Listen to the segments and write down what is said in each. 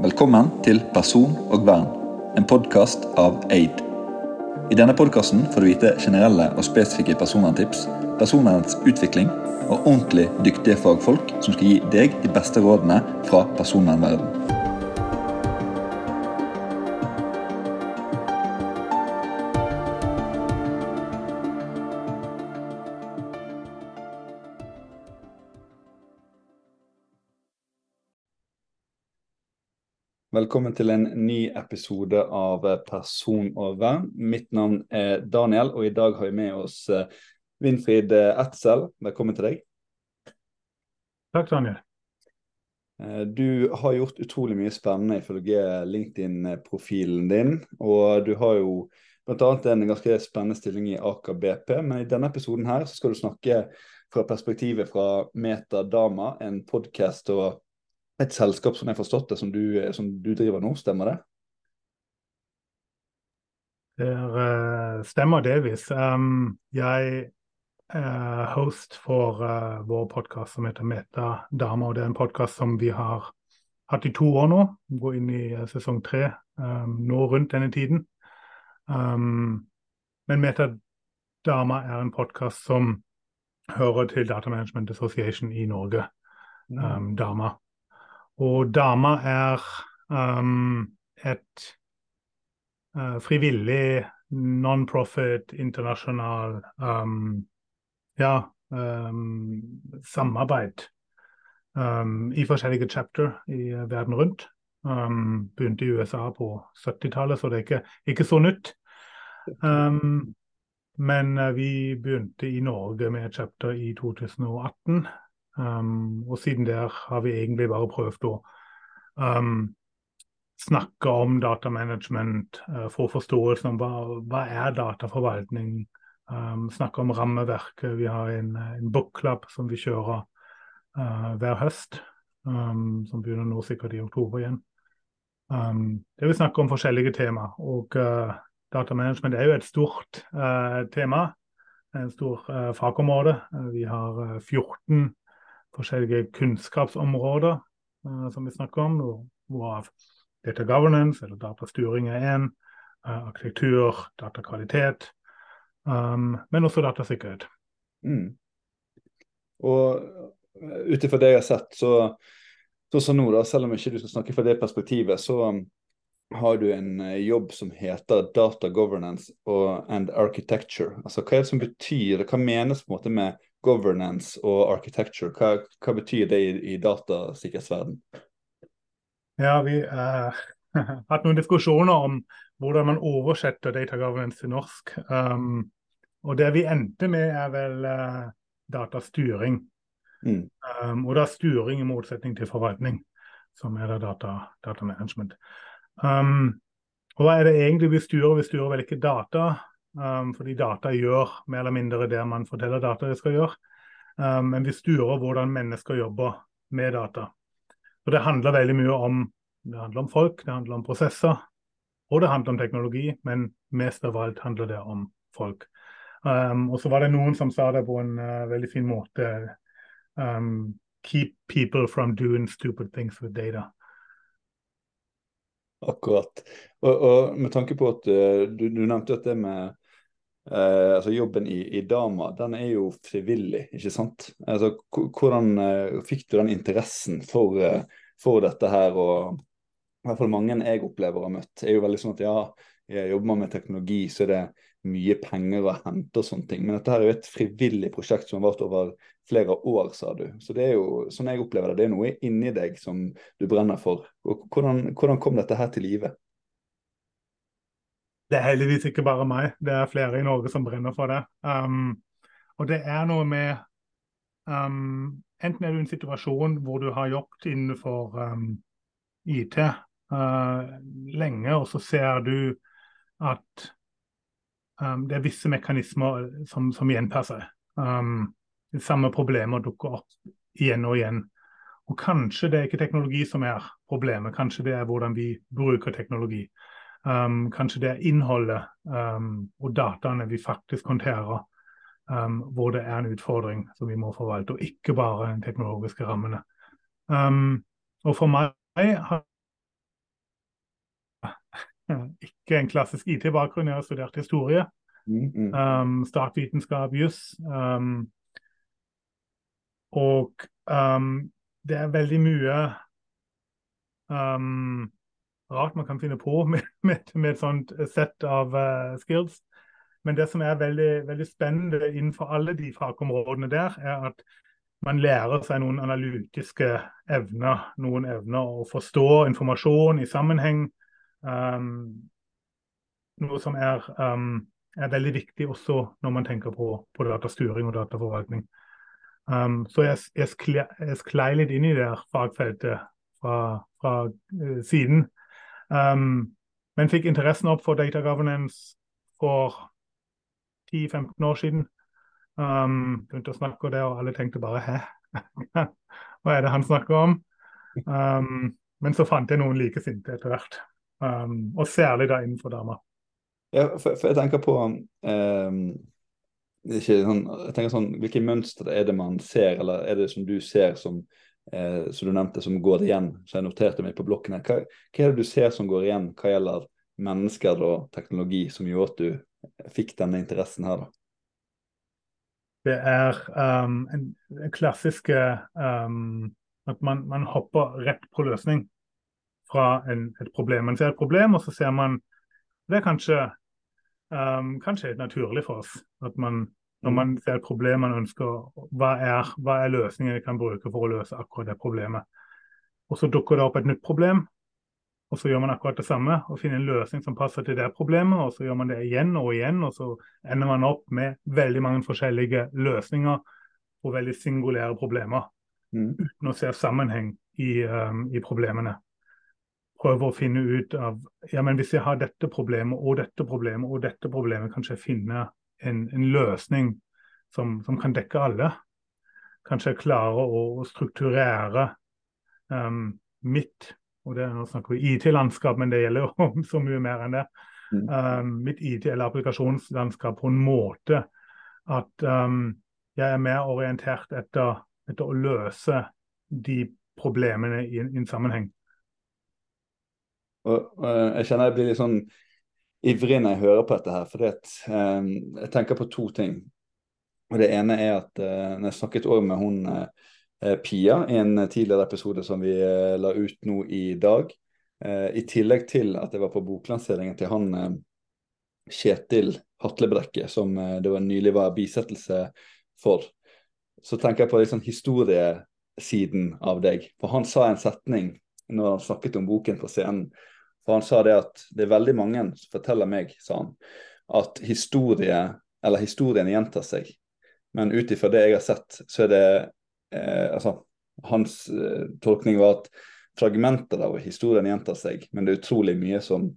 Velkommen til Person og vern, en podkast av Aid. I denne podkasten får du vite generelle og spesifikke personverntips, personvernets utvikling og ordentlig dyktige fagfolk som skal gi deg de beste rådene fra personvernverden. Velkommen til en ny episode av Person og vern. Mitt navn er Daniel, og i dag har vi med oss Winfrid Winfried Etzel. Velkommen til deg. Takk, Daniel. Eh, du har gjort utrolig mye spennende ifølge LinkedIn-profilen din. Og du har jo bl.a. en ganske spennende stilling i Aker BP. Men i denne episoden her så skal du snakke fra perspektivet fra Meta Dama, en podkast og et selskap som jeg har forstått det, som du, som du driver nå, stemmer det? Det uh, stemmer delvis. Um, jeg er host for uh, vår podkast som heter Meta Dama, og det er en podkast som vi har hatt i to år nå. Går inn i uh, sesong tre um, nå rundt denne tiden. Um, men Meta Dama er en podkast som hører til Data Management Association i Norge. Mm. Dama. Og Dama er um, et uh, frivillig non-profit internasjonal um, ja, um, samarbeid um, i forskjellige chapter i verden rundt. Um, begynte i USA på 70-tallet, så det er ikke, ikke så nytt. Um, men uh, vi begynte i Norge med et chapter i 2018. Um, og siden der har vi egentlig bare prøvd å um, snakke om datamanagement, uh, få forståelsen om hva, hva er dataforvaltning. Um, snakke om rammeverket. Vi har en, en bookclub som vi kjører uh, hver høst. Som begynner nå sikkert i oktober igjen. Det vil snakke om forskjellige tema. Og uh, datamanagement er jo et stort tema. En stor fagområde. vi har 14 forskjellige kunnskapsområder uh, som vi snakker om, hvorav data governance eller datastyring er én, uh, arkitektur, datakvalitet, um, men også datasikkerhet. Mm. Og eh, ut ifra det jeg har sett, så, så, så nå da, selv om ikke du skal snakke fra det perspektivet, så um, har du en jobb som heter Data Governance and Architecture. Altså, Hva er det som betyr, hva menes på en måte med governance og architecture. Hva, hva betyr det i, i datasikkerhetsverden? Ja, vi har uh, hatt noen diskusjoner om hvordan man oversetter data governance til norsk. Um, og det vi endte med, er vel uh, datastyring. Mm. Um, og da styring i motsetning til forvaltning, som er det data, data management. Um, og hva er det egentlig vi styrer? Vi styrer vel ikke data, Um, fordi data gjør mer eller mindre det man forteller data det skal gjøre. Um, men vi styrer hvordan mennesker jobber med data. Og Det handler veldig mye om, det handler om folk, det handler om prosesser, og det handler om teknologi, men mest av alt handler det om folk. Um, og så var det noen som sa det på en uh, veldig fin måte. Keep people from doing stupid things with data. Akkurat. Og, og med tanke på at uh, du, du, nevnte det med Uh, altså Jobben i, i, Dama den er jo frivillig, ikke sant? Altså, hvordan uh, fikk du den interessen for, uh, for, dette her? og i hvert fall Mange jeg opplever har møtt, er jo veldig sånn at ja, jeg jobber man med teknologi, så er det mye penger å hente og sånne ting. Men dette her er jo et frivillig prosjekt som har vart over flere år, sa du. Så det er jo, sånn jeg opplever det, det er noe inni deg som du brenner for. Og hvordan, hvordan kom dette her til live? Det er heldigvis ikke bare meg, det er flere i Norge som brenner for det. Um, og det er noe med um, Enten er du i en situasjon hvor du har jobbet innenfor um, IT uh, lenge, og så ser du at um, det er visse mekanismer som, som gjentar seg. Um, de samme problemer dukker opp igjen og igjen. Og kanskje det er ikke teknologi som er problemet, kanskje det er hvordan vi bruker teknologi. Um, kanskje det er innholdet um, og dataene vi faktisk håndterer, um, hvor det er en utfordring som vi må forvalte, og ikke bare de teknologiske rammene. og for meg har ikke en klassisk IT-bakgrunn, jeg har studert historie. Mm, mm. Um, statsvitenskap, juss. Um, og um, det er veldig mye um, rart man kan finne på med, med, med et sånt sett av uh, skills. Men det som er veldig, veldig spennende innenfor alle de fagområdene der, er at man lærer seg noen analytiske evner. Noen evner å forstå informasjon i sammenheng. Um, noe som er, um, er, veldig viktig også når man tenker på, på datastyring og dataforvaltning. Um, så jeg, jeg, sklei litt inn i det fagfeltet fra, fra uh, siden. Um, men fikk interessen opp for data governance for 10-15 år siden. Um, begynte å snakke om det, og alle tenkte bare 'hæ, hva er det han snakker om?' Um, men så fant jeg noen likesinte etter hvert, um, og særlig da innenfor damer. Ja, for, for, jeg tenker på sånn, jeg tenker sånn, Hvilke mønstre er det man ser, eller er det som du ser som, eh, som du nevnte, som går igjen? Så jeg noterte meg på blokken her. Hva, hva, er det du ser som går igjen hva gjelder mennesker og teknologi, som gjorde at du fikk denne interessen her? da? Det er um, en, klassiske um, at man, man, hopper rett på løsning fra en, et problem. Man ser et problem, og så ser man Det er kanskje, um, kanskje naturlig for oss. at man, Når man ser et problem man ønsker, hva er, hva er løsningen vi kan bruke for å løse akkurat det problemet? Og Så dukker det opp et nytt problem, og så gjør man akkurat det samme og finner en løsning som passer til det problemet. Og så gjør man det igjen og igjen, og så ender man opp med veldig mange forskjellige løsninger på veldig singulære problemer. Mm. Uten å se sammenheng i, um, i, problemene. Prøve å finne ut av ja, men hvis jeg har dette problemet og dette problemet og dette problemet, kanskje jeg finne en, en løsning som, som, kan dekke alle. Kanskje jeg klarer å, å strukturere um, mitt og det, Nå snakker vi IT-landskap, men det gjelder jo så mye mer enn det. Um, mitt IT- eller applikasjonslandskap på en måte at um, jeg er mer orientert etter, etter, å løse de problemene i en, i en sammenheng. Og, og, jeg kjenner jeg blir litt sånn ivrig når jeg hører på dette her, for eh, jeg tenker på to ting. Og Det ene er at eh, når jeg snakket også med hun Eh, Pia i en tidligere episode som vi eh, la ut nå i dag. Eh, I tillegg til at jeg var på boklanseringen til han Kjetil Hatlebrekke, som det var nylig var bisettelse for. Så tenker jeg på liksom historiesiden av deg. For han sa en setning når han snakket om boken på scenen. For han sa det at det er veldig mange som forteller meg, sa han, at historie, eller historien gjentar seg. Men ut ifra det jeg har sett, så er det eh, altså, Hans eh, tolkning var at fragmenter av historien gjentar seg, men det er utrolig mye som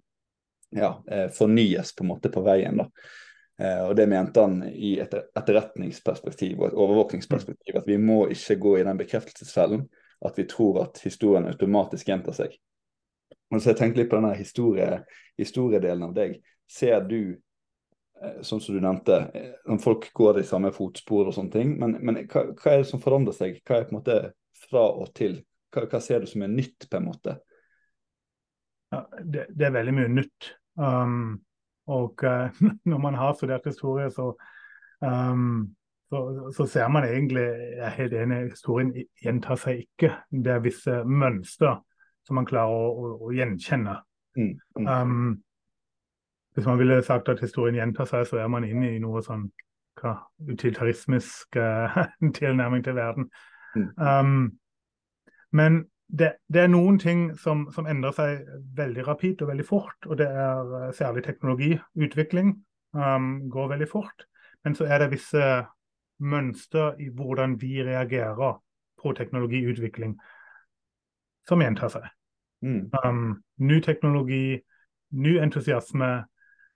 ja, eh, fornyes på en måte på veien. da. Eh, og Det mente han i et etterretningsperspektiv og et overvåkningsperspektiv. At vi må ikke gå i den bekreftelsesfellen at vi tror at historien automatisk gjentar seg. Så jeg tenkte litt på denne historie, historiedelen av deg. Ser du Eh, sånn som du nevnte, om eh, folk går i samme fotspor og sånne ting. Men, men hva, hva, er det som forandrer seg? Hva er på en måte fra og til? Hva, hva ser du som er nytt, på en måte? Ja, det, det, er veldig mye nytt. Um, og uh, når man har studert historie, så, um, så, så, ser man egentlig Jeg er helt enig, historien gjentar seg ikke. Det er visse mønster som man klarer å, å, å gjenkjenne. Mm, mm. Um, hvis man ville sagt at historien gjentar seg, så er man inne i noe sånn hva, utilitarismisk uh, tilnærming til verden. Mm. Um, men det, det, er noen ting som, som, endrer seg veldig rapid og veldig fort. Og det er uh, særlig teknologiutvikling. Um, går veldig fort. Men så er det visse mønster i hvordan vi reagerer på teknologiutvikling som gjentar seg. Mm. Um, ny teknologi, ny entusiasme,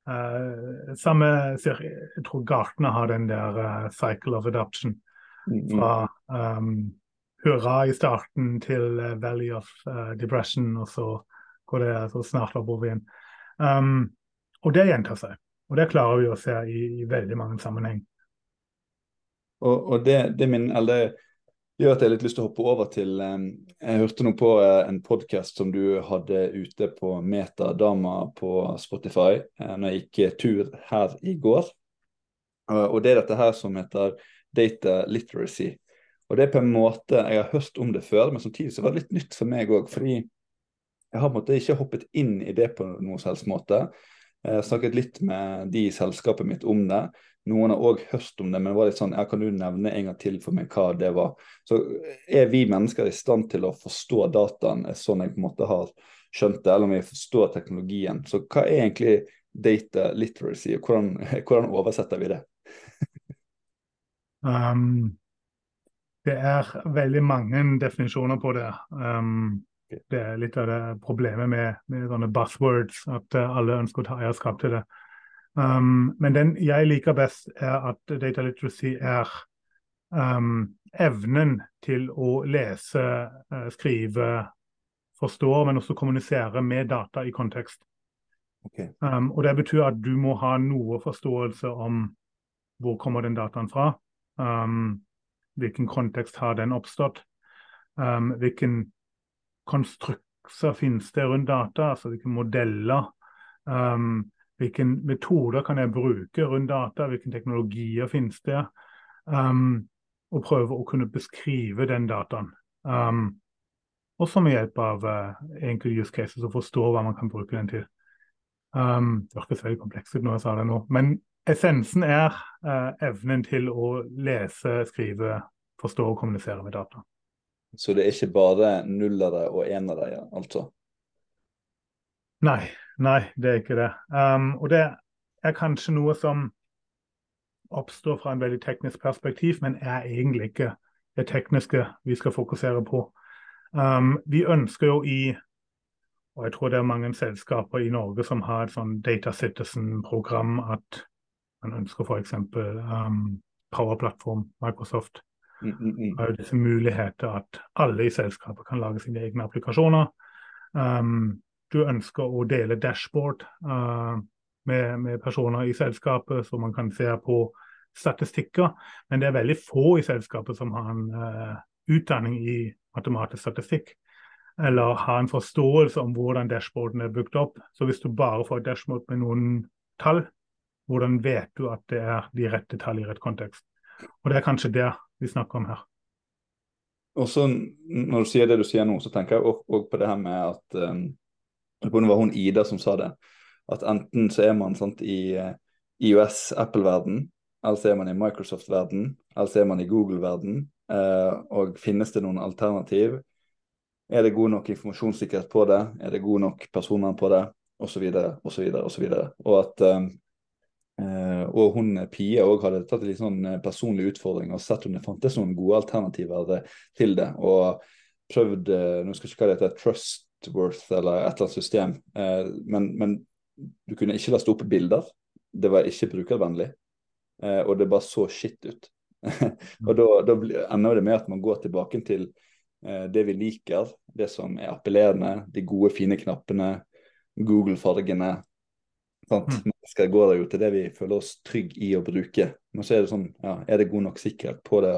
Uh, samme, Jeg tror Gartner har den der uh, cycle of adoption. Mm-hmm. Fra um, hurra i starten til uh, Valley of Depression, og så går det så snart oppover igjen. Um, og det gjentar seg. Og det klarer vi å se i, i veldig mange sammenheng. Og, og det, det, min, eller, gjør at jeg har litt lyst til å hoppe over til Jeg hørte noe på en podkast som du hadde ute på Metadama på Spotify når jeg gikk tur her i går. Og det er dette her som heter data literacy. Og det er på en måte, Jeg har hørt om det før, men samtidig så var det litt nytt for meg òg. Fordi jeg har på en måte ikke hoppet inn i det på noen helst måte. Jeg har snakket litt med de i selskapet mitt om det. Noen har òg hørt om det, men det var litt sånn, ja, kan du nevne en gang til for meg hva det var. Så er vi mennesker i stand til å forstå dataen sånn jeg på en måte har skjønt det, eller om vi forstår teknologien. Så hva er egentlig data literacy, og hvordan, hvordan oversetter vi det? um, det er veldig mange definisjoner på det. Um, det er litt av det problemet med, med sånne buzzwords, at uh, alle ønsker å ta eierskap til det. Um, men den jeg liker best, er at data literacy er um, evnen til å lese, uh, skrive, forstå, men også kommunisere med data i kontekst. Okay. Um, og Det betyr at du må ha noe forståelse om hvor kommer den dataen fra. Um, hvilken kontekst har den oppstått? Um, hvilken konstrukser finnes det rundt data? altså Hvilke modeller? Um, hvilke metoder kan jeg bruke rundt data? Hvilke teknologier finnes det? Um, og prøve å kunne beskrive den dataen. Um, også med hjelp av uh, enkelte use cases og forstå hva man kan bruke den til. Um, det hørtes veldig komplekst ut når jeg sa det nå. Men essensen er uh, evnen til å lese, skrive, forstå og kommunisere med data. Så det er ikke bare nullere og enere, altså? Nei, nei, det er ikke det. Um, og det er kanskje noe som oppstår fra en veldig teknisk perspektiv, men er egentlig ikke det tekniske vi skal fokusere på. Um, vi ønsker jo i og jeg tror det er mange selskaper i Norge som har et sånn Data Citizen-program at man ønsker f.eks. Um, Power-plattform, Microsoft. Mm, mm, mm. har jo disse muligheter at alle i selskapet kan lage sine egne applikasjoner. Um, du ønsker å dele dashboard uh, med, med, personer i selskapet, så man kan se på statistikker. Men det er veldig få i selskapet som har en uh, utdanning i matematisk statistikk eller har en forståelse om hvordan dashboarden er bygd opp. Så hvis du bare får et dashboard med noen tall, hvordan vet du at det er de rette tall i rett kontekst? Og det er kanskje det vi snakker om her. Og så Når du sier det du sier nå, så tenker jeg òg på det her med at um, Det var hun Ida som sa det. At enten så er man sant, i uh, IOS, Apple-verden, eller så er man i Microsoft-verden, eller så er man i Google-verden. Uh, og finnes det noen alternativ? Er det god nok informasjonssikkerhet på det? Er det god nok personvern på det? Og så videre, og så videre, og så videre. Og at um, og hun Pia òg hadde tatt en litt sånn eh, personlig utfordring og sett om det fantes noen gode alternativer eh, til det. Og prøvd Nå skal jeg ikke hva det heter, Trustworth eller et eller annet system. Men, men du kunne ikke laste opp bilder. Det var ikke brukervennlig. Og det bare så skitt ut. og da, da ender det med at man går tilbake til Eh, det vi liker, det som er appellerende, de gode, fine knappene, Google-fargene. Sant? Mm. Mennesker går jo til det vi føler oss trygge i å bruke. Men så er det sånn, ja, er det god nok sikkerhet på det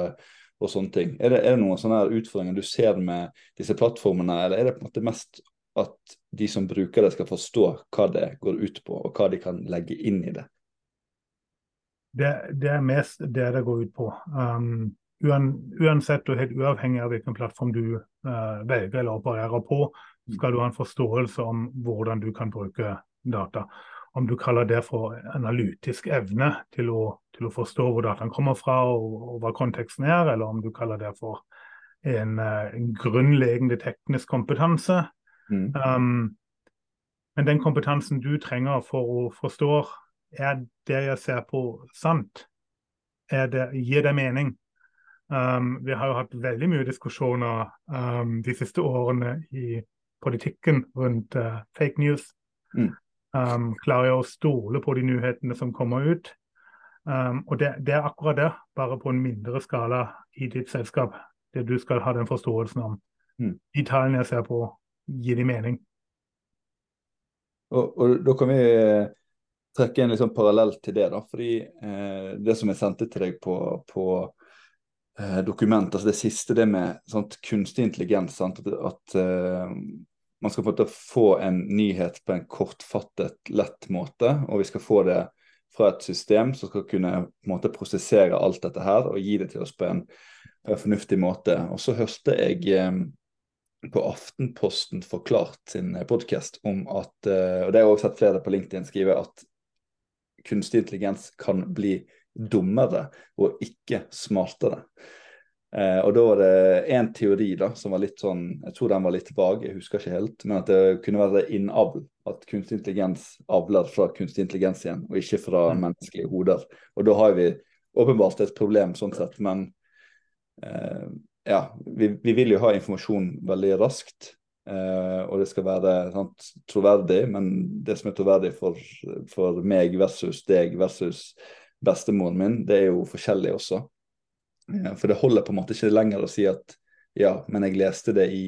og sånne ting. Er det, er det noen sånne utfordringer du ser med disse plattformene, eller er det på en måte mest at de som bruker det, skal forstå hva det går ut på, og hva de kan legge inn i det? Det, det er mest det det går ut på. Um, uansett og helt uavhengig av hvilken plattform du uh, velger eller opererer på, skal du ha en forståelse om hvordan du kan bruke data. Om du kaller det for analytisk evne til å, til å forstå hvor dataen kommer fra og, og, hva konteksten er, eller om du kaller det for en, uh, en grunnleggende teknisk kompetanse. Mm. Um, men den kompetansen du trenger for å forstå, er det jeg ser på sant? Er det, gir det mening? Um, vi har jo hatt veldig mye diskusjoner um, de siste årene i politikken rundt uh, fake news. Mm. Um, klarer jeg å stole på de nyhetene som kommer ut? Um, og det, det, er akkurat det, bare på en mindre skala i ditt selskap. Det du skal ha den forståelsen om. Mm. De tallene jeg ser på, gir de mening. Og, og da kan vi eh, trekke en liksom parallell til det. da, fordi eh, Det som jeg sendte til deg på, på eh, dokument, altså det siste det med sant, kunstig intelligens. Sant, at, at eh, man skal få en nyhet på en kortfattet, lett måte, og vi skal få det fra et system som skal kunne måte prosessere alt dette her og gi det til oss på en, på en fornuftig måte. Og så hørte jeg um, på Aftenposten forklart sin podkast om at, uh, og det har jeg også sett flere på LinkedIn skrive, at kunstig intelligens kan bli dummere og ikke smartere. Eh, og da var det én teori da, som var litt sånn, jeg tror den var litt vag, jeg husker ikke helt, men at det kunne være innavl. At kunstig intelligens avler fra kunstig intelligens igjen, og ikke fra mm. menneskelige hoder. Og da har vi åpenbart et problem sånn sett, men eh, ja, vi, vi, vil jo ha informasjon veldig raskt. Eh, og det skal være sant, troverdig, men det som er troverdig for, for meg versus deg versus bestemoren min, det er jo forskjellig også. Eh, for det holder på en måte ikke lenger å si at ja, men jeg leste det i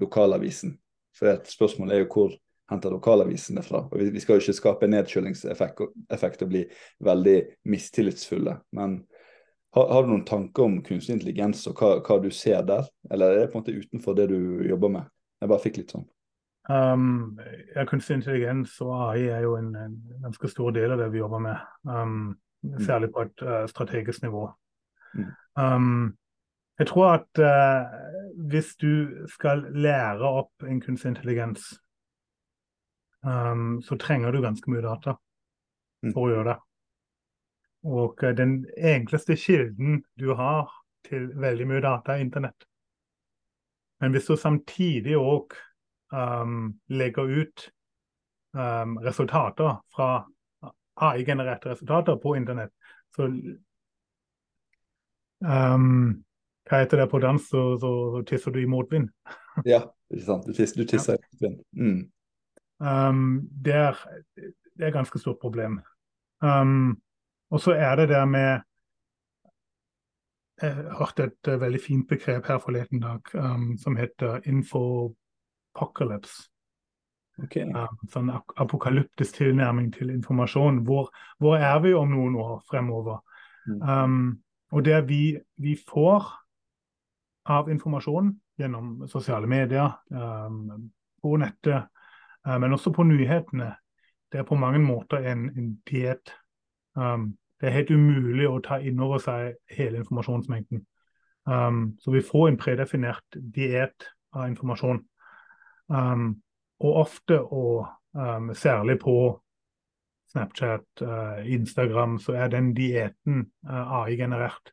lokalavisen. For et spørsmål er jo hvor henter lokalavisen det fra. Og vi, skal jo ikke skape en nedkjølingseffekt og bli veldig mistillitsfulle. Men har, har, du noen tanker om kunstig intelligens og hva, hva, du ser der? Eller er det på en måte utenfor det du jobber med? Jeg bare fikk litt sånn. Um, ja, kunstig intelligens og AI er jo en, en, ganske stor del av det vi jobber med. Um, Mm. Særlig på et uh, strategisk nivå. Um, jeg tror at uh, hvis du skal lære opp en kunstig intelligens, um, så trenger du ganske mye data mm. for å gjøre det. Og uh, den enkleste kilden du har til veldig mye data, er internett. Men hvis du samtidig òg um, legger ut um, resultater fra AI-genererte resultater på internett. Så um, Hva heter det på dans? Så, så, så tisser du i motvind. ja, ikke sant. Du tisser, du tisser i motvind. Mm. Um, det, er, det er et ganske stort problem. Um, og så er det der med Jeg hørte et uh, veldig fint begrep her forleden dag um, som heter infopocalypse. Okay. Um, sånn apokalyptisk tilnærming til informasjon. Hvor, hvor, er vi om noen år fremover? Mm. Og det vi, vi, får av informasjon gjennom sosiale medier, um, på nettet, uh, men også på nyhetene, det er på mange måter en, en diett. Um, det er helt umulig å ta inn over seg hele informasjonsmengden. Um, så vi får en predefinert diett av informasjon. Og ofte, og særlig på Snapchat, uh, Instagram, så er den dietten uh, AI-generert.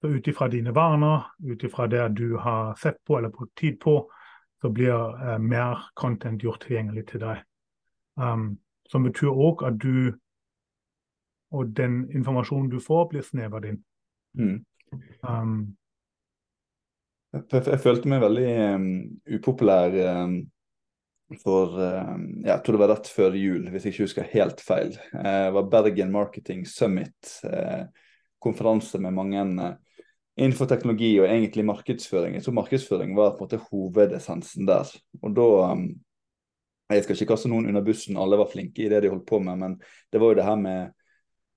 Så Ut ifra dine vaner, ut ifra det du har sett på eller brukt tid på, så blir uh, mer content gjort tilgjengelig til deg. Um, som betyr òg at du og den informasjonen du får, blir snevet inn. Mm. Um, jeg, jeg, følte meg veldig um, upopulær um, for eh, jeg tror det var rett før jul, hvis jeg ikke husker helt feil. Det eh, var Bergen Marketing Summit. Eh, konferanse med mange innenfor teknologi og egentlig markedsføring. Jeg tror markedsføring var på en måte hovedessensen der. Og da Jeg skal ikke kaste noen under bussen, alle var flinke i det de holdt på med, men det var jo det her med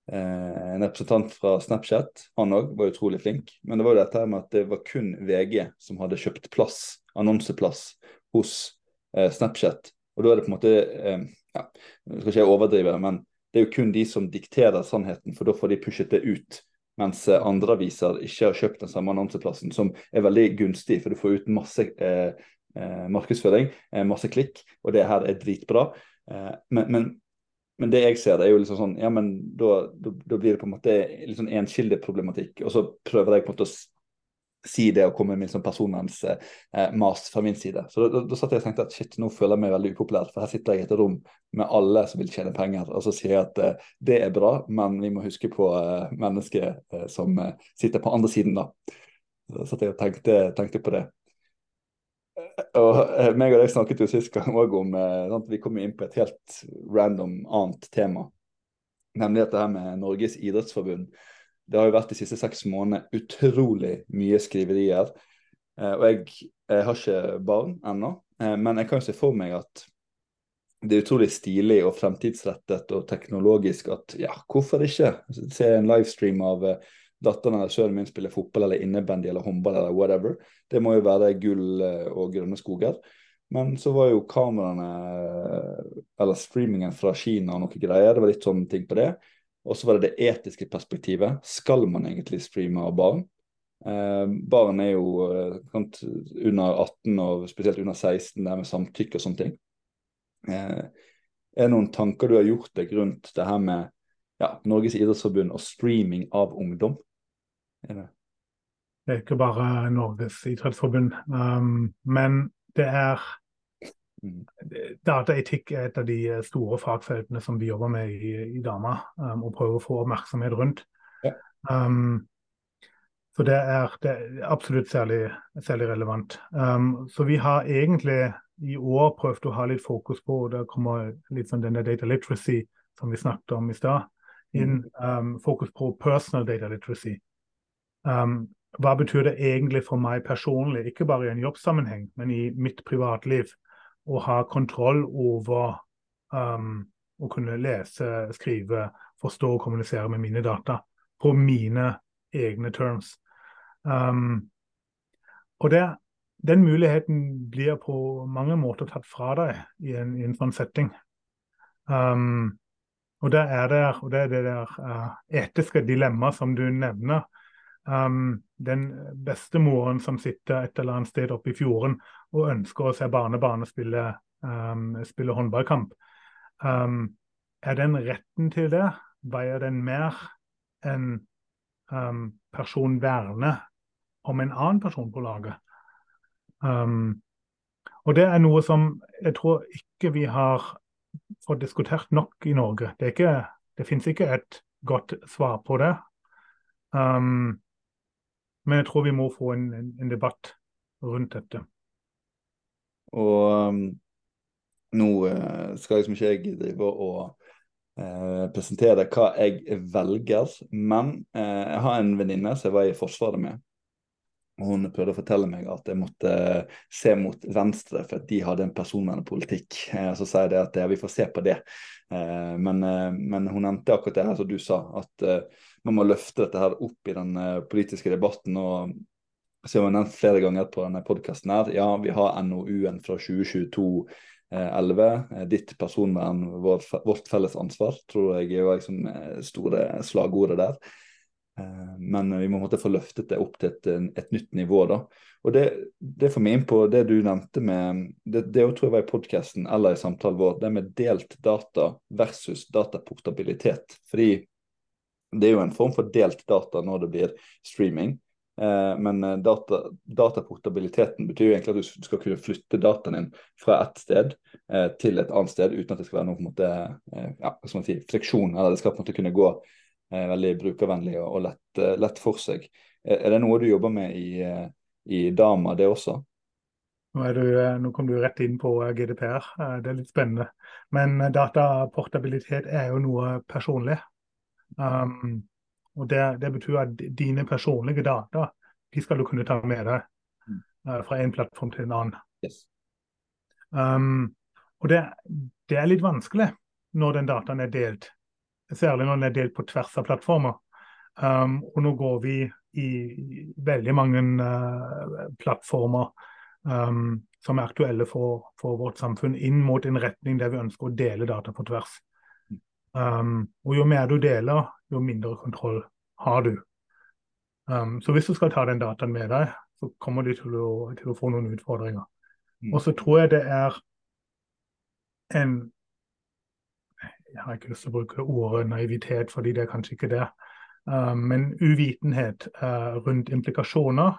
en representant fra Snapchat. Han òg var utrolig flink. Men det var jo dette med at det var kun VG som hadde kjøpt plass, annonseplass hos Snapchat. Og da er det på en måte eh, ja, Nå skal ikke overdrive, men det er jo kun de som dikterer sannheten, for da får de pushet det ut. Mens eh, andre aviser ikke har kjøpt den samme annonseplassen, som er veldig gunstig, for du får ut masse eh, eh, markedsføring, eh, masse klikk, og det her er dritbra. Men, men, men, det jeg ser, det er jo liksom sånn Ja, men da blir det på en måte litt sånn enkildeproblematikk. Og så prøver jeg på en måte å si det og komme med sånn personens eh, fra min side. Så da, da, satt jeg og tenkte at shit, nå føler jeg meg veldig upopulær, for her sitter jeg i et rom med alle som vil tjene penger, og så sier jeg at eh, det er bra, men vi må huske på eh, mennesket eh, som eh, sitter på andre siden, da. Så satt jeg og tenkte, tenkte på det. Eh, og meg og deg snakket jo sist gang om at Vi kom inn på et helt random annet tema, nemlig dette her med Norges idrettsforbund det har jo vært de siste seks månedene utrolig mye skriverier. Eh, og jeg, jeg, har ikke barn ennå, eh, men jeg kan jo se for meg at det er utrolig stilig og fremtidsrettet og teknologisk at ja, hvorfor ikke se en livestream av, datteren eller sønnen min spiller fotball eller innebandy eller håndball eller whatever. Det må jo være gull og grønne skoger. Men så var jo kameraene, eller streamingen fra Kina og noe greier, det var litt sånne ting på det. Og så var det det etiske perspektivet. Skal man egentlig streame av barn? Eh, barn er jo eh, under 18 og spesielt under 16, der med samtykke og sånne ting. Eh, er det noen tanker du har gjort deg rundt det her med ja, Norges idrettsforbund og streaming av ungdom? Er det? det er ikke bare Norges idrettsforbund, um, men det er. Dataetikk er et av de store fagfeltene som vi jobber med i, i Dama, um, og prøver å få oppmerksomhet rundt. Ja. Um, så det er, det er absolutt særlig, særlig relevant. Um, så vi har egentlig i år prøvd å ha litt fokus på, og det kommer litt sånn denne data literacy som vi snakket om i stad, inn mm. um, fokus på personal data literacy. Um, hva betyr det egentlig for meg personlig, ikke bare i en jobbsammenheng, men i mitt privatliv, å ha kontroll over um, å kunne lese, skrive, forstå og kommunisere med mine data på mine egne terms. Um, og det, den muligheten blir på mange måter tatt fra deg i en, i en sånn setting. Um, og det er det, og det, er det der uh, etiske dilemmaet som du nevner um, den bestemoren som sitter et eller annet sted oppe i fjorden og ønsker å se barnebarnet spille, um, spille håndballkamp. Um, er den retten til det? Veier den mer enn um, personvernet om en annen person på laget? Og det er noe som jeg tror ikke vi har fått diskutert nok i Norge. Det, ikke, det finnes ikke et godt svar på det. Um, men jeg tror vi må få en, en, en debatt rundt dette. Og um, nå uh, skal liksom ikke jeg drive og uh, presentere hva jeg velger, men uh, jeg har en venninne som jeg var i Forsvaret med. Hun prøvde å fortelle meg at jeg måtte se mot venstre, for at de hadde en personvernpolitikk. Så sier det at ja, vi får se på det. Men, men hun nevnte akkurat det her som du sa, at man må løfte dette her opp i den politiske debatten. og så jeg har nevnt flere ganger på denne podkasten her, ja, vi har NOU-en fra 2022 11. Eh, ditt personvern, vår, vårt felles ansvar, tror jeg er liksom store slagordet der. Men vi må måtte få løftet det opp til et, et nytt nivå. da. Og Det, det får meg inn på det du nevnte med Det, det tror jeg var i podkasten eller i samtalen vår, det med delt data versus dataportabilitet. Fordi det er jo en form for delt data når det blir streaming. Eh, men eh, data, dataportabiliteten betyr jo egentlig at du skal kunne flytte dataen din fra ett sted eh, til et annet sted uten at det skal være noe på en måte, eh, ja, skal man si, friksjon. Eller det skal på en måte kunne gå eh, veldig brukervennlig og, lett, eh, lett, for seg. Er det noe du jobber med i, i Dama, det også? Nå, du, nå, kom du rett inn på GDPR, det er litt spennende. Men dataportabilitet er jo noe personlig. Um, og det, det, betyr at dine personlige data de skal du kunne ta med deg uh, fra en plattform til en annen. Yes. Um, og det, det, er litt vanskelig når den dataen er delt, særlig når den er delt på tvers av plattformer. Um, og nå går vi i veldig mange uh, plattformer um, som er aktuelle for, for, vårt samfunn, inn mot en retning der vi ønsker å dele data på tvers. Um, og jo mer du deler, jo mindre kontroll har du. Um, så hvis du skal ta den dataen med deg, så kommer du til å, til å få noen utfordringer. Mm. Og så tror jeg det er en Jeg har ikke lyst til å bruke ordet naivitet, fordi det er kanskje ikke det. Um, men uvitenhet uh, rundt implikasjoner.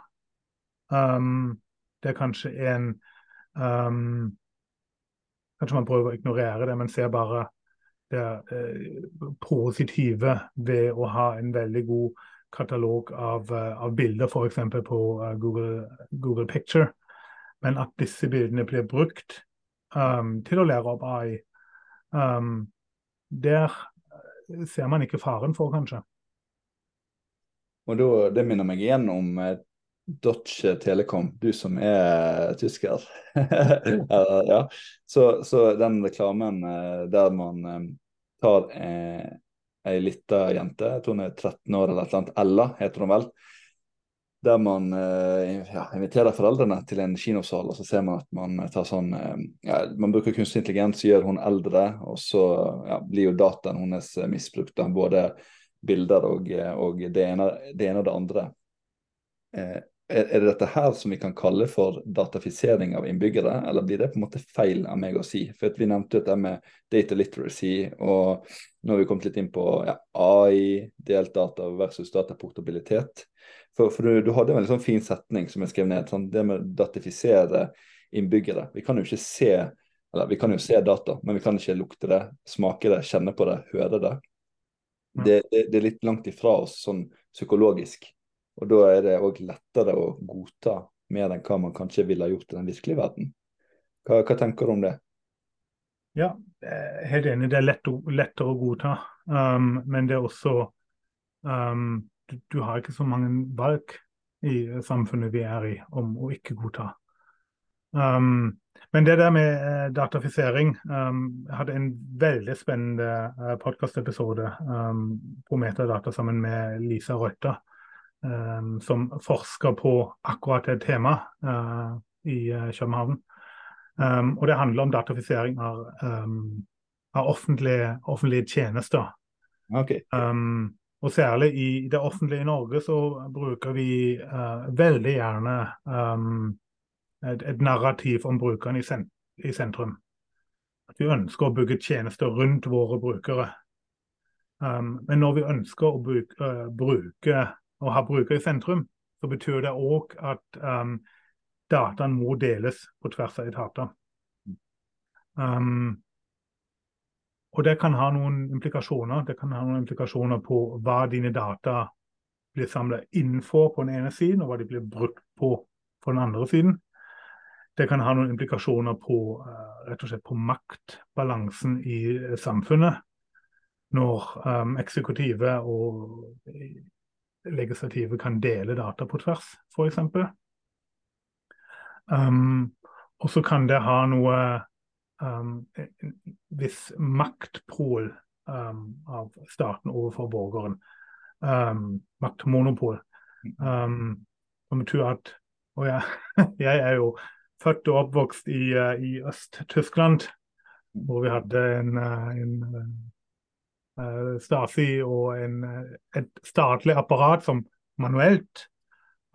Um, det er kanskje en um, Kanskje man prøver å ignorere det, men ser bare det uh, positive ved å ha en veldig god katalog av, uh, av bilder, f.eks. på uh, Google, Google, Picture. Men at disse bildene blir brukt um, til å lære opp AI, um, der ser man ikke faren for, kanskje. Og da, Det minner meg igjen om eh, Dodge Telekom, du som er tysker. ja. så, så, den reklamen eh, der man eh, tar eh, ei lita jente, jeg tror hun er 13 år eller et eller annet, Ella heter hun vel. Der man eh, ja, inviterer foreldrene til en kinosal, og så ser man at man tar sånn eh, ja, Man bruker kunstig intelligens, gjør hun eldre, og så ja, blir jo dataen hennes misbrukt. Da, både bilder og, og det, ene, det, ene, og det andre. Eh, er, det dette her som vi kan kalle for datafisering av innbyggere, eller blir det på en måte feil av meg å si? For Vi nevnte dette med data literacy, og nå har vi kommet litt inn på ja, AI, delt data versus dataportabilitet. For, for du, du, hadde en veldig sånn fin setning som jeg skrev ned, sånn, det med å datifisere innbyggere. Vi kan jo ikke se eller vi kan jo se data, men vi kan ikke lukte det, smake det, kjenne på det, høre det. Det, det, det er litt langt ifra oss sånn psykologisk. Og da er det òg lettere å godta mer enn hva man kanskje ville ha gjort i den virkelige verden. Hva, hva tenker du om det? Ja, helt enig. Det er lett, lettere å godta. Um, men det er også um, du, du, har ikke så mange valg i samfunnet vi er i om å ikke godta. Um, men det der med uh, datafisering um, Jeg hadde en veldig spennende uh, podkastepisode um, på Metadata sammen med Lisa Røtta som forsker på akkurat det temaet uh, i uh, København. Um, og Det handler om datafisering av, um, av offentlige, offentlige, tjenester. Okay. og særlig i det offentlige i Norge så bruker vi uh, veldig gjerne et, et, narrativ om brukeren i, sen i sentrum. At vi ønsker å bygge tjenester rundt våre brukere. Um, men når vi ønsker å bruke, uh, bruke å ha bruker i sentrum, så betyr det òg at um, dataen må deles på tvers av etater. Um, og det kan ha noen implikasjoner. Det kan ha noen implikasjoner på hva dine data blir samla innenfor på den ene siden, og hva de blir brukt på på den andre siden. Det kan ha noen implikasjoner på, uh, rett og slett på maktbalansen i samfunnet. Når um, eksekutive og legislativet kan dele data på tvers, f.eks. Um, og så kan det ha noe um, viss maktpol um, av staten overfor borgeren. Um, maktmonopol. Um, som betyr at Og jeg, jeg, er jo født og oppvokst i, uh, i Øst-Tyskland, hvor vi hadde en, uh, en Eh, Stasi og en, eh, et statlig apparat som manuelt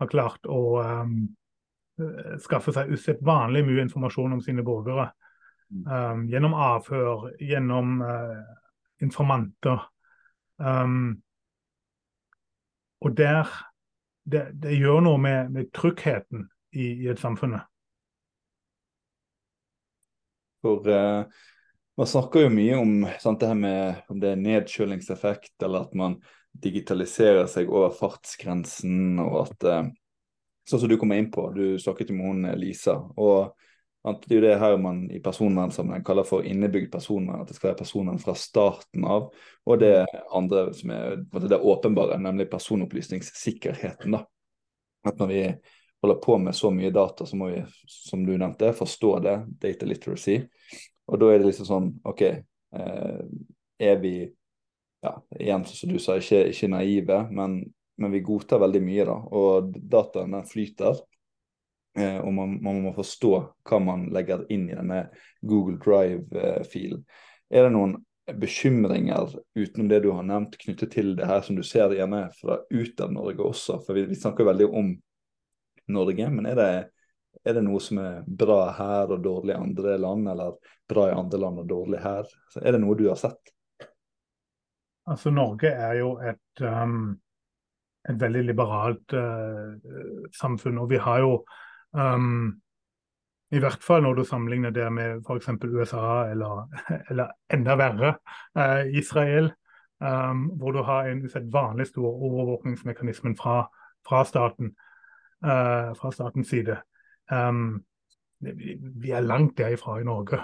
har klart å um, skaffe seg usedvanlig mye informasjon om sine borgere. Um, gjennom avhør, gjennom uh, informanter. Um, og der det, det, gjør noe med, med tryggheten i, i, et samfunn. For uh, man snakker jo mye om sant, det her med om det er nedkjølingseffekt, eller at man digitaliserer seg over fartsgrensen, og at eh, Sånn som du kommer inn på, du snakket jo med hun eh, Lisa. og det er jo det her man i personvernsammenheng kaller for innebygd personvern. At det skal være personvern fra starten av. Og det andre som er det åpenbare, nemlig personopplysningssikkerheten. da. At når vi holder på med så mye data, så må vi, som du nevnte, forstå det. Data literacy. Og da er det liksom sånn OK, eh, er vi ja, igjen som du sa, ikke, ikke naive, men, men, vi godtar veldig mye. da, Og dataen den flyter. Eh, og man, man, må forstå hva man legger inn i denne Google Drive-filen. Er det noen bekymringer utenom det du har nevnt knyttet til det her som du ser hjemme fra ut av Norge også? For vi, vi snakker veldig om Norge, men er det er det noe som er bra her og dårlig i andre land, eller bra i andre land og dårlig her? Så er det noe du har sett? Altså Norge er jo et, um, et veldig liberalt uh, samfunn. Og vi har jo um, i hvert fall når du sammenligner det med f.eks. USA eller, eller, enda verre uh, Israel, um, hvor du har en usedvanlig stor overvåkningsmekanisme fra, fra, uh, fra statens side. Um, vi er langt derifra i Norge.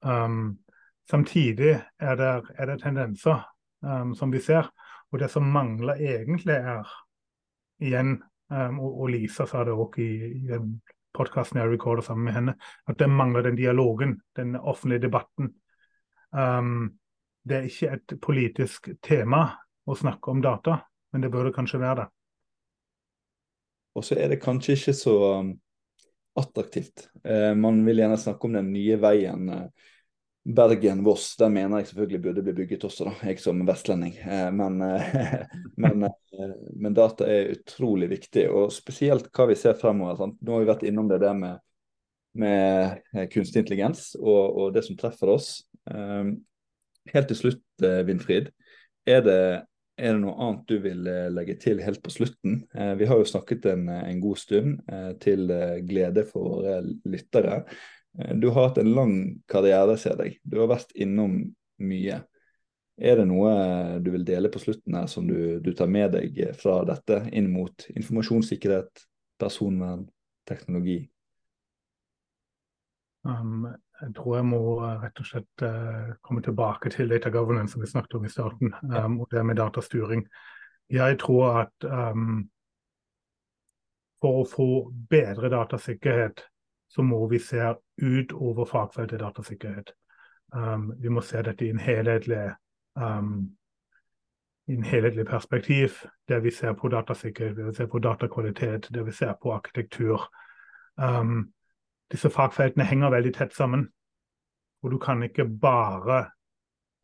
Um, samtidig er det, er det tendenser um, som vi ser. Og det som mangler egentlig er igjen, og, og, Lisa sa det òg i, i den podkasten jeg recorder sammen med henne, at det mangler den dialogen, den offentlige debatten. det er ikke et politisk tema å snakke om data, men det burde kanskje være det. Og så er det kanskje ikke så um, attraktivt. Eh, man vil gjerne snakke om den nye veien eh, Bergen-Voss. Den mener jeg selvfølgelig burde bli bygget også, da, jeg som vestlending. Eh, men, men, men, data er utrolig viktig, og spesielt hva vi ser fremover. Sant? Nå har vi vært innom det der med, med kunstig intelligens og, og, det som treffer oss. helt til slutt, Vindfrid. Er det er det noe annet du vil eh, legge til helt på slutten? Eh, vi har jo snakket en, eh, en god stund til glede for våre lyttere. Du har hatt en lang karriere, ser jeg. Du har vært innom mye. Er det noe du vil dele på slutten her som du, du tar med deg fra dette inn mot informasjonssikkerhet, personvern, teknologi? Um, jeg tror jeg må eh, rett og slett uh, komme tilbake til data governance som vi snakket om i starten, um, og det med datastyring. Jeg tror at um, for å få bedre datasikkerhet, så må vi se utover fagfeltet datasikkerhet. Um, vi må se dette i en helhetlig, i en helhetlig perspektiv, der vi ser på datasikkerhet, der vi ser på datakvalitet, der vi ser på arkitektur. Um, disse fagfeltene henger veldig tett sammen. Og du kan ikke bare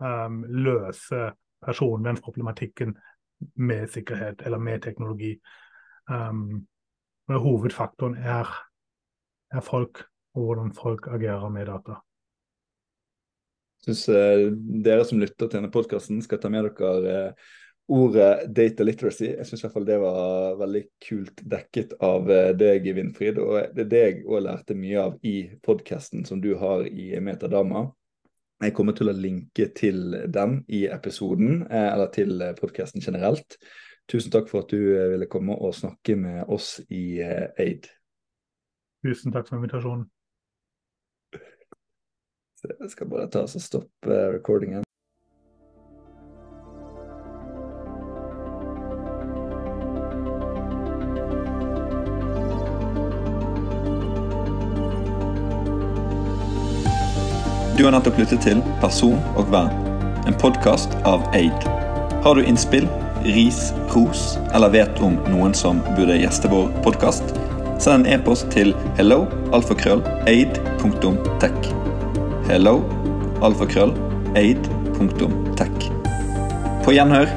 um, løse personvernproblematikken med sikkerhet eller med teknologi. Um, hovedfaktoren er, er, folk og hvordan folk agerer med data. Jeg syns uh, dere som lytter til denne podkasten skal ta med dere uh, ordet data literacy. Jeg syns det var veldig kult dekket av eh, deg, Vindfrid. Og det er det jeg òg lærte mye av i podkasten som du har i Metadama. Jeg kommer til å linke til den i episoden, eh, eller til eh, podkasten generelt. Tusen takk for at du ville komme og snakke med oss i Aid. Tusen takk for invitasjonen. jeg skal bare ta og stoppe recordingen. Du har nettopp lyttet til Person og vern, en podkast av Aid. Har du innspill, ris, ros eller vet om noen som burde gjeste vår podkast? Send en e-post til hello, alfakrøll. Hello, alfakrøll, aid.tech. På gjenhør.